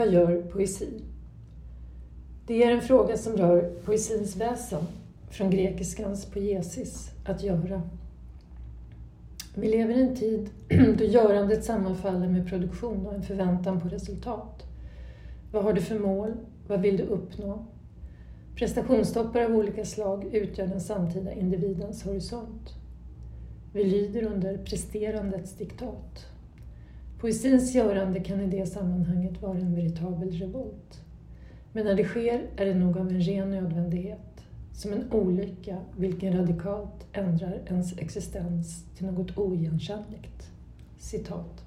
Vad gör poesi? Det är en fråga som rör poesins väsen, från grekiskans poesis, att göra. Vi lever i en tid då görandet sammanfaller med produktion och en förväntan på resultat. Vad har du för mål? Vad vill du uppnå? Prestationstoppar av olika slag utgör den samtida individens horisont. Vi lyder under presterandets diktat. Poesins görande kan i det sammanhanget vara en veritabel revolt. Men när det sker är det nog av en ren nödvändighet, som en olycka vilken radikalt ändrar ens existens till något oigenkännligt. Citat.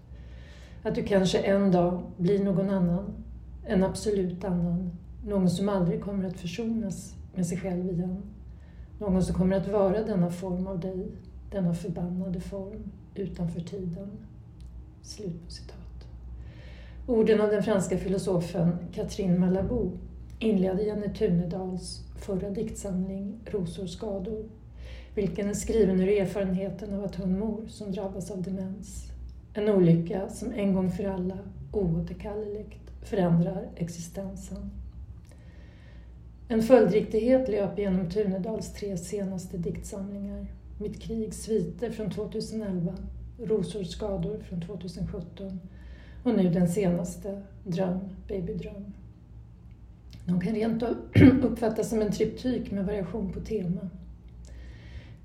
Att du kanske en dag blir någon annan, en absolut annan, någon som aldrig kommer att försonas med sig själv igen. Någon som kommer att vara denna form av dig, denna förbannade form, utanför tiden. Slut på citat. Orden av den franska filosofen Catherine Malabou inledde Jenny Tunedals förra diktsamling Rosor skador, vilken är skriven ur erfarenheten av att ha en mor som drabbas av demens. En olycka som en gång för alla oåterkalleligt förändrar existensen. En följdriktighet löper genom Tunedals tre senaste diktsamlingar. Mitt krig, sviter från 2011, Rosor skador från 2017 och nu den senaste, Dröm, babydröm. De kan rent uppfattas som en triptyk med variation på tema.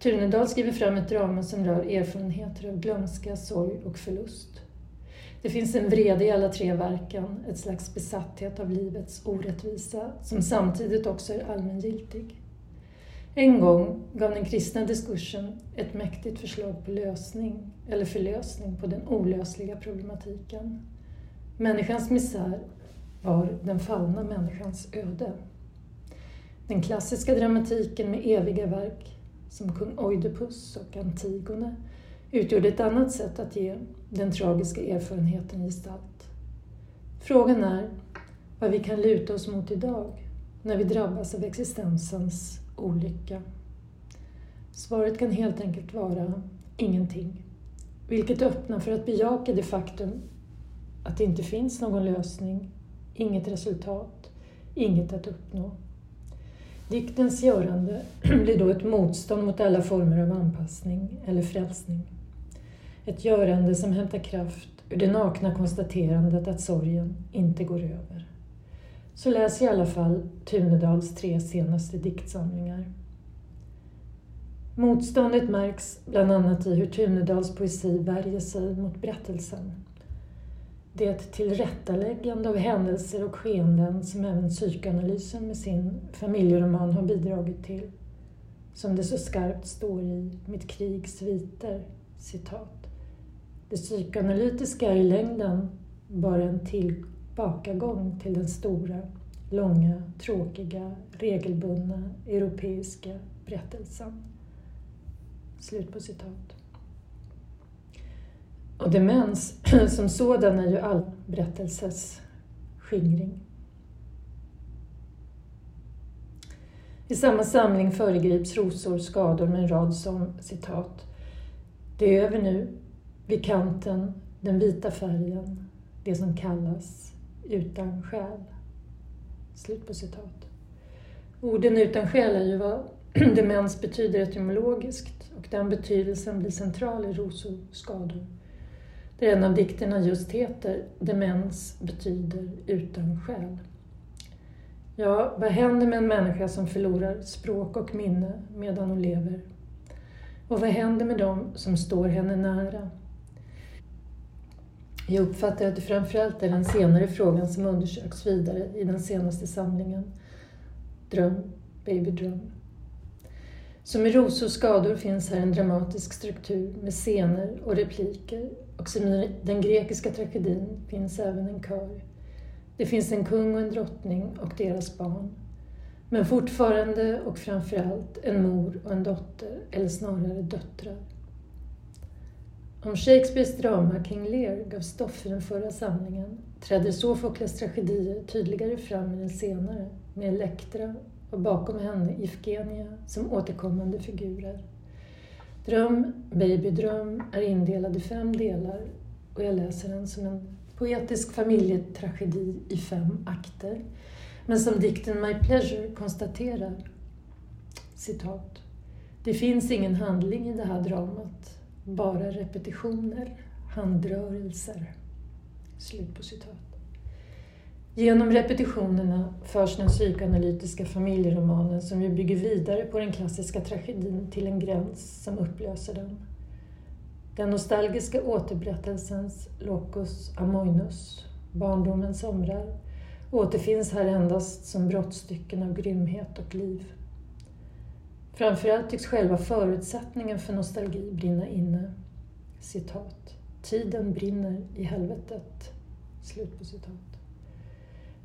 Tunedal skriver fram ett drama som rör erfarenheter av glömska, sorg och förlust. Det finns en vrede i alla tre verken, ett slags besatthet av livets orättvisa som samtidigt också är allmängiltig. En gång gav den kristna diskursen ett mäktigt förslag på lösning, eller förlösning, på den olösliga problematiken. Människans misär var den fallna människans öde. Den klassiska dramatiken med eviga verk som kung Oidipus och Antigone utgjorde ett annat sätt att ge den tragiska erfarenheten gestalt. Frågan är vad vi kan luta oss mot idag när vi drabbas av existensens olycka. Svaret kan helt enkelt vara ingenting, vilket öppnar för att bejaka det faktum att det inte finns någon lösning, inget resultat, inget att uppnå. Diktens görande blir då ett motstånd mot alla former av anpassning eller frälsning. Ett görande som hämtar kraft ur det nakna konstaterandet att sorgen inte går över. Så läs i alla fall Tunedals tre senaste diktsamlingar. Motståndet märks bland annat i hur Tunedals poesi värjer sig mot berättelsen. Det är ett tillrättaläggande av händelser och skeenden som även psykoanalysen med sin familjeroman har bidragit till. Som det så skarpt står i Mitt krigs sviter, citat. Det psykoanalytiska är i längden bara en tillbakagång till den stora, långa, tråkiga, regelbundna europeiska berättelsen. Slut på citat. Och demens som sådan är ju all berättelses skingring. I samma samling föregrips rosor skador med en rad som citat. Det är över nu, vid kanten, den vita färgen, det som kallas utan själ. Slut på citat. Orden utan själ är ju vad demens betyder etymologiskt och den betydelsen blir central i rosor skador där en av dikterna just heter Demens betyder utan själ. Ja, vad händer med en människa som förlorar språk och minne medan hon lever? Och vad händer med dem som står henne nära? Jag uppfattar att det framförallt är den senare frågan som undersöks vidare i den senaste samlingen. Dröm, baby dröm. Som i Rosor skador finns här en dramatisk struktur med scener och repliker och som i den grekiska tragedin finns även en kör. Det finns en kung och en drottning och deras barn. Men fortfarande och framförallt en mor och en dotter, eller snarare döttrar. Om Shakespeares drama King Lear gav stoff i den förra samlingen träder Sofokles tragedier tydligare fram i den senare, med Elektra och bakom henne Ifgenia som återkommande figurer. Dröm, babydröm är indelad i fem delar och jag läser den som en poetisk familjetragedi i fem akter. Men som dikten My Pleasure konstaterar, citat, det finns ingen handling i det här dramat, bara repetitioner, handrörelser. Slut på citat. Genom repetitionerna förs den psykoanalytiska familjeromanen som ju bygger vidare på den klassiska tragedin till en gräns som upplöser den. Den nostalgiska återberättelsens locus amoinus, barndomens somrar, återfinns här endast som brottstycken av grymhet och liv. Framförallt tycks själva förutsättningen för nostalgi brinna inne. Citat. Tiden brinner i helvetet. Slut på citat.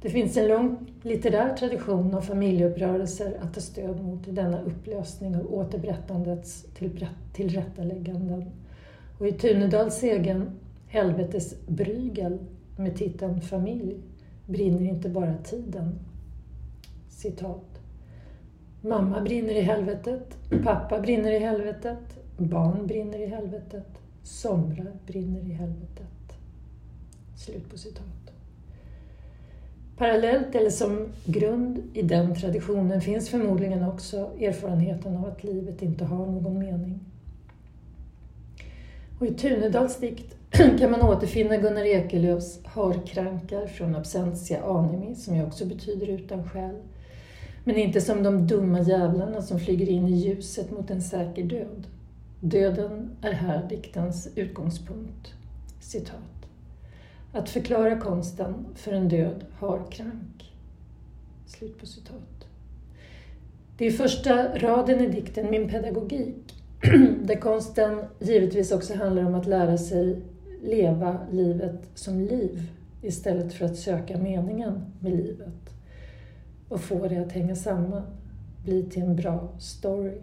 Det finns en lång litterär tradition av familjeupprörelser att ta stöd mot i denna upplösning av återberättandets tillrättalägganden. Och i Tunedals egen Helvetes brygel med titeln Familj brinner inte bara tiden. Citat. Mamma brinner i helvetet, pappa brinner i helvetet, barn brinner i helvetet, somrar brinner i helvetet. Slut på citat. Parallellt eller som grund i den traditionen finns förmodligen också erfarenheten av att livet inte har någon mening. Och I Tunedals dikt kan man återfinna Gunnar Ekelöfs harkrankar från Absentia animi, som ju också betyder utan själ. Men inte som de dumma jävlarna som flyger in i ljuset mot en säker död. Döden är här diktens utgångspunkt. Citat. Att förklara konsten för en död harkrank. Slut på citat. Det är första raden i dikten Min pedagogik, där konsten givetvis också handlar om att lära sig leva livet som liv istället för att söka meningen med livet och få det att hänga samman, bli till en bra story.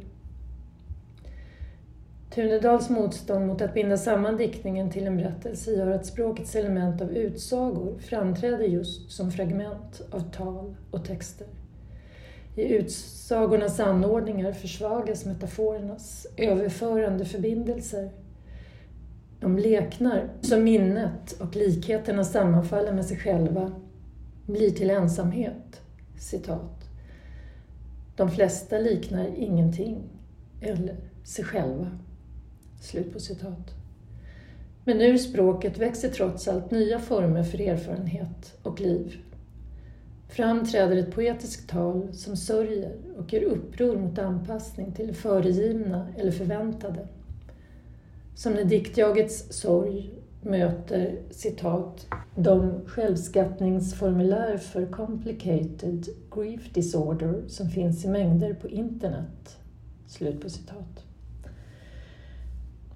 Tunedals motstånd mot att binda samman diktningen till en berättelse gör att språkets element av utsagor framträder just som fragment av tal och texter. I utsagornas anordningar försvagas metaforernas överförande förbindelser. De leknar, som minnet och likheterna sammanfaller med sig själva, blir till ensamhet. Citat. De flesta liknar ingenting, eller sig själva. Slut på citat. Men ur språket växer trots allt nya former för erfarenhet och liv. Fram träder ett poetiskt tal som sörjer och gör uppror mot anpassning till föregivna eller förväntade. Som när diktjagets sorg möter citat de självskattningsformulär för complicated grief disorder som finns i mängder på internet. Slut på citat.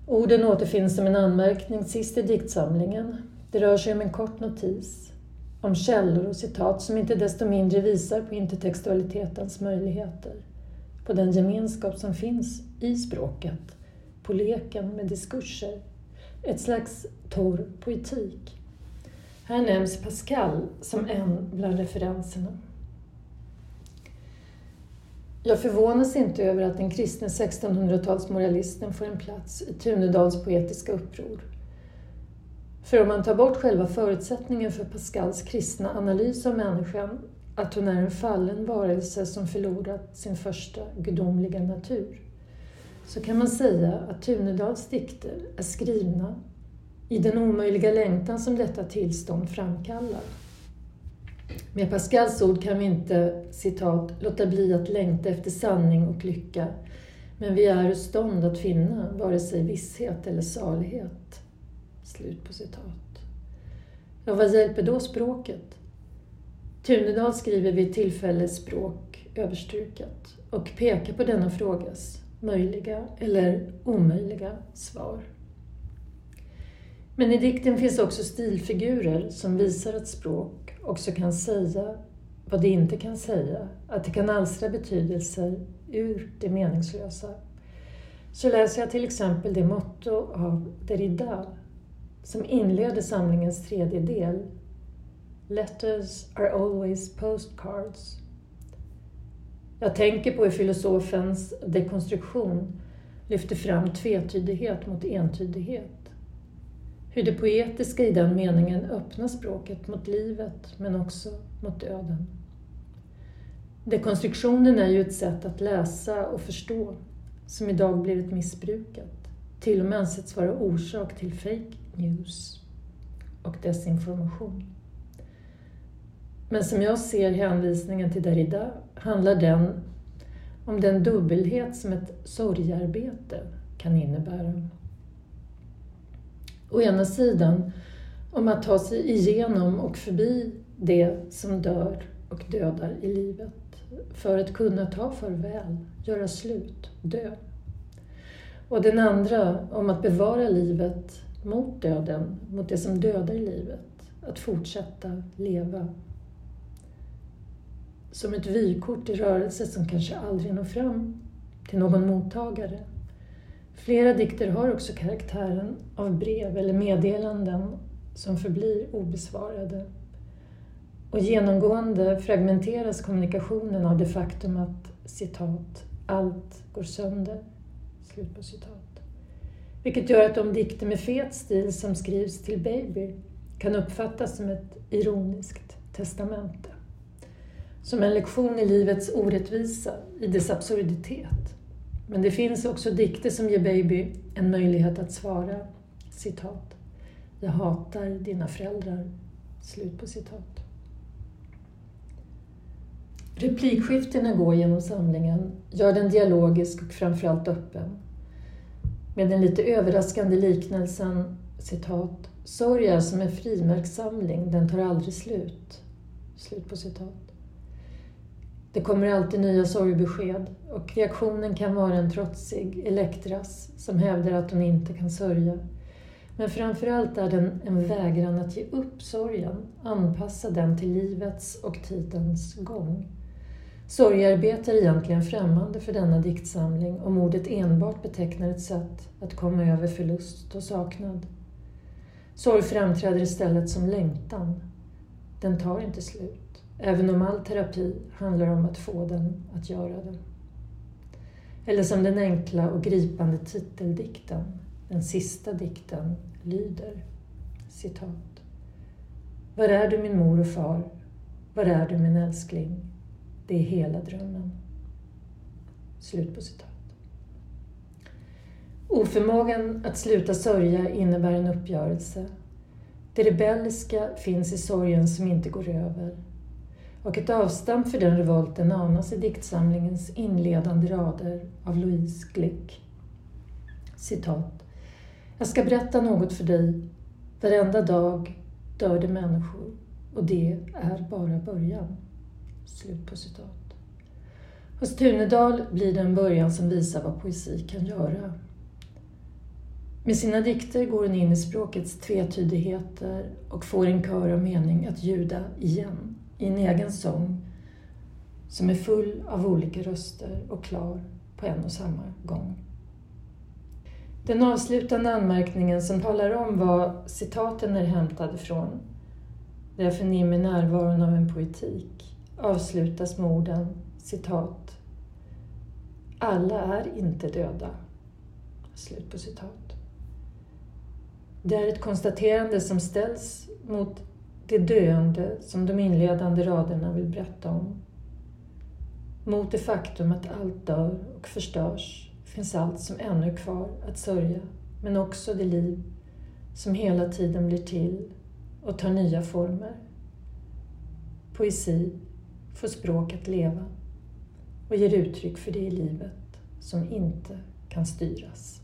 Orden återfinns som en anmärkning sist i diktsamlingen. Det rör sig om en kort notis om källor och citat som inte desto mindre visar på intertextualitetens möjligheter, på den gemenskap som finns i språket, på leken med diskurser, ett slags torr poetik. Här nämns Pascal som en bland referenserna. Jag förvånas inte över att den kristne 1600-talsmoralisten får en plats i Tunedals poetiska uppror. För om man tar bort själva förutsättningen för Pascals kristna analys av människan, att hon är en fallen varelse som förlorat sin första gudomliga natur, så kan man säga att Tunedals dikter är skrivna i den omöjliga längtan som detta tillstånd framkallar. Med Pascals ord kan vi inte, citat, låta bli att längta efter sanning och lycka, men vi är ur stånd att finna vare sig visshet eller salighet. Slut på citat. Ja, vad hjälper då språket? Tunedal skriver vid tillfälle språk överstruket och pekar på denna frågas möjliga eller omöjliga svar. Men i dikten finns också stilfigurer som visar att språk också kan säga vad det inte kan säga, att det kan alstra betydelser ur det meningslösa. Så läser jag till exempel det motto av Derrida som inleder samlingens tredje del. Letters are always postcards. Jag tänker på hur filosofens dekonstruktion lyfter fram tvetydighet mot entydighet hur det poetiska i den meningen öppnar språket mot livet men också mot döden. Dekonstruktionen är ju ett sätt att läsa och förstå som idag blivit missbrukat, till och med ansetts vara orsak till fake news och desinformation. Men som jag ser hänvisningen till Derrida handlar den om den dubbelhet som ett sorgarbete kan innebära. Å ena sidan om att ta sig igenom och förbi det som dör och dödar i livet för att kunna ta farväl, göra slut, dö. Och den andra om att bevara livet mot döden, mot det som dödar livet, att fortsätta leva. Som ett vykort i rörelse som kanske aldrig når fram till någon mottagare. Flera dikter har också karaktären av brev eller meddelanden som förblir obesvarade. Och genomgående fragmenteras kommunikationen av det faktum att citat, allt går sönder. Slut på citat. Vilket gör att de dikter med fet stil som skrivs till Baby kan uppfattas som ett ironiskt testamente. Som en lektion i livets orättvisa, i dess absurditet. Men det finns också dikter som ger Baby en möjlighet att svara citat. Jag hatar dina föräldrar. Slut på citat. Replikskiftena går genom samlingen, gör den dialogisk och framförallt öppen med den lite överraskande liknelsen citat Sorg är som en frimärkssamling, den tar aldrig slut. Slut på citat. Det kommer alltid nya sorgbesked och reaktionen kan vara en trotsig Elektras som hävdar att hon inte kan sörja. Men framförallt är den en vägran att ge upp sorgen, anpassa den till livets och tidens gång. Sorgearbete är egentligen främmande för denna diktsamling om ordet enbart betecknar ett sätt att komma över förlust och saknad. Sorg framträder istället som längtan. Den tar inte slut, även om all terapi handlar om att få den att göra det. Eller som den enkla och gripande titeldikten, den sista dikten, lyder citat. Var är du min mor och far? Var är du min älskling? Det är hela drömmen. Slut på citat. Oförmågan att sluta sörja innebär en uppgörelse. Det rebelliska finns i sorgen som inte går över. Och ett avstamp för den revolten anas i diktsamlingens inledande rader av Louise Glick. Citat. Jag ska berätta något för dig. Varenda dag dör det människor och det är bara början. Slut på citat. Hos Tunedal blir det en början som visar vad poesi kan göra. Med sina dikter går hon in i språkets tvetydigheter och får en kör av mening att ljuda igen i en egen sång som är full av olika röster och klar på en och samma gång. Den avslutande anmärkningen som talar om vad citaten är hämtade från, där jag förnimmer närvaron av en poetik, avslutas med orden citat. Alla är inte döda. Slut på citat. Det är ett konstaterande som ställs mot det döende som de inledande raderna vill berätta om. Mot det faktum att allt dör och förstörs finns allt som ännu är kvar att sörja, men också det liv som hela tiden blir till och tar nya former. Poesi får språk att leva och ger uttryck för det i livet som inte kan styras.